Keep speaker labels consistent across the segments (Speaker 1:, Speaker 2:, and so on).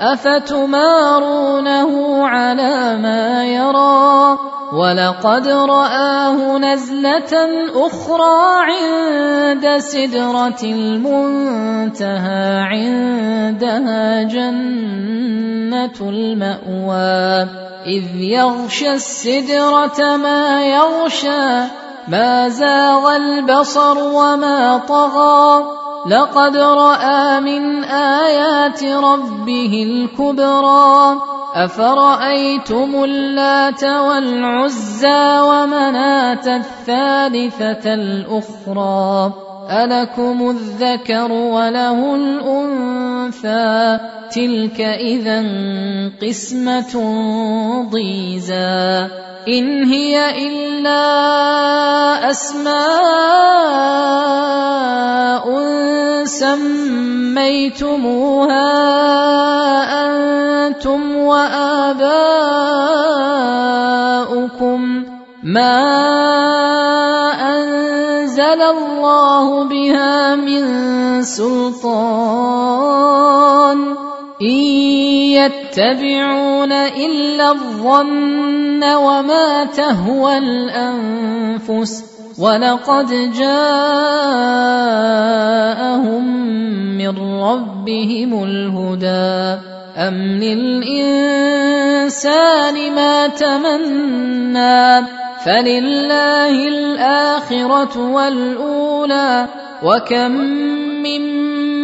Speaker 1: افتمارونه على ما يرى ولقد راه نزله اخرى عند سدره المنتهى عندها جنه الماوى اذ يغشى السدره ما يغشى ما زاغ البصر وما طغى لقد راى من ايات ربه الكبرى افرايتم اللات والعزى ومناه الثالثه الاخرى الكم الذكر وله الانثى تلك اذا قسمه ضيزى ان هي الا اسماء سميتموها انتم واباؤكم ما انزل الله بها من سلطان إن يتبعون الا الظن وما تهوى الانفس ولقد جاءهم من ربهم الهدى ام للانسان ما تمنى فلله الاخره والاولى وكم من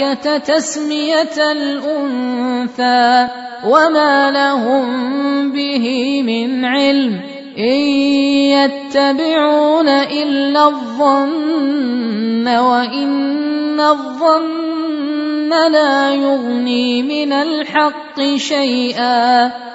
Speaker 1: الملائكه تسميه الانثى وما لهم به من علم ان يتبعون الا الظن وان الظن لا يغني من الحق شيئا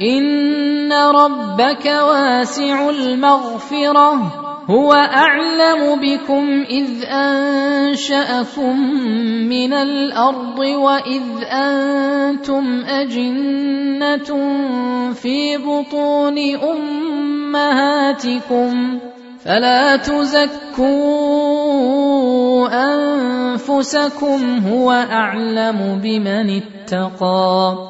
Speaker 1: ان ربك واسع المغفره هو اعلم بكم اذ انشاكم من الارض واذ انتم اجنه في بطون امهاتكم فلا تزكوا انفسكم هو اعلم بمن اتقى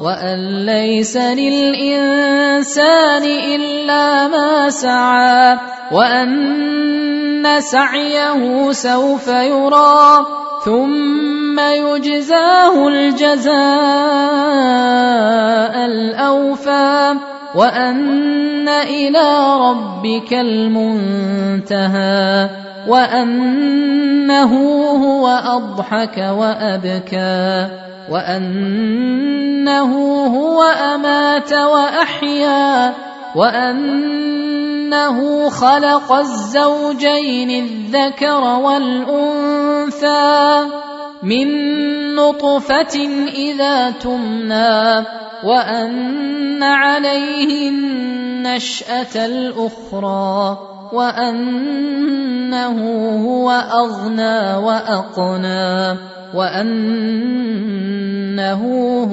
Speaker 1: وان ليس للانسان الا ما سعى وان سعيه سوف يرى ثم يجزاه الجزاء الاوفى وان الى ربك المنتهى وانه هو اضحك وابكى وانه هو امات واحيا وانه خلق الزوجين الذكر والانثى من نطفه اذا تمنى وان عليه النشاه الاخرى وانه هو اغنى واقنى وانه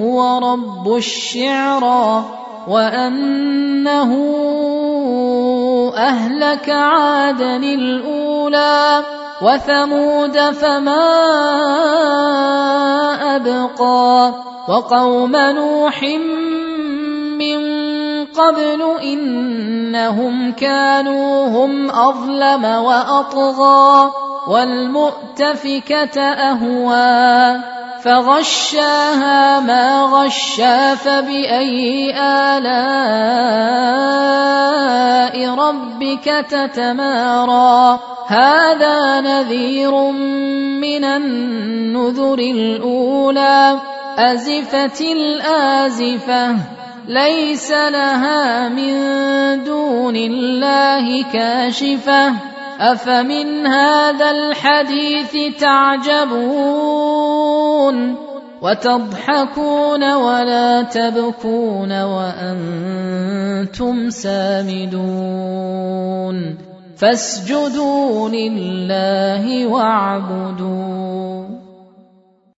Speaker 1: هو رب الشعرى وانه اهلك عادا الاولى وثمود فما أبقى وقوم نوح من قبل إنهم كانوا هم أظلم وأطغى والمؤتفكة أهوى فغشاها ما غشا فباي الاء ربك تتمارى هذا نذير من النذر الاولى ازفت الازفه ليس لها من دون الله كاشفه افمن هذا الحديث تعجبون وتضحكون ولا تبكون وانتم سامدون فاسجدوا لله واعبدون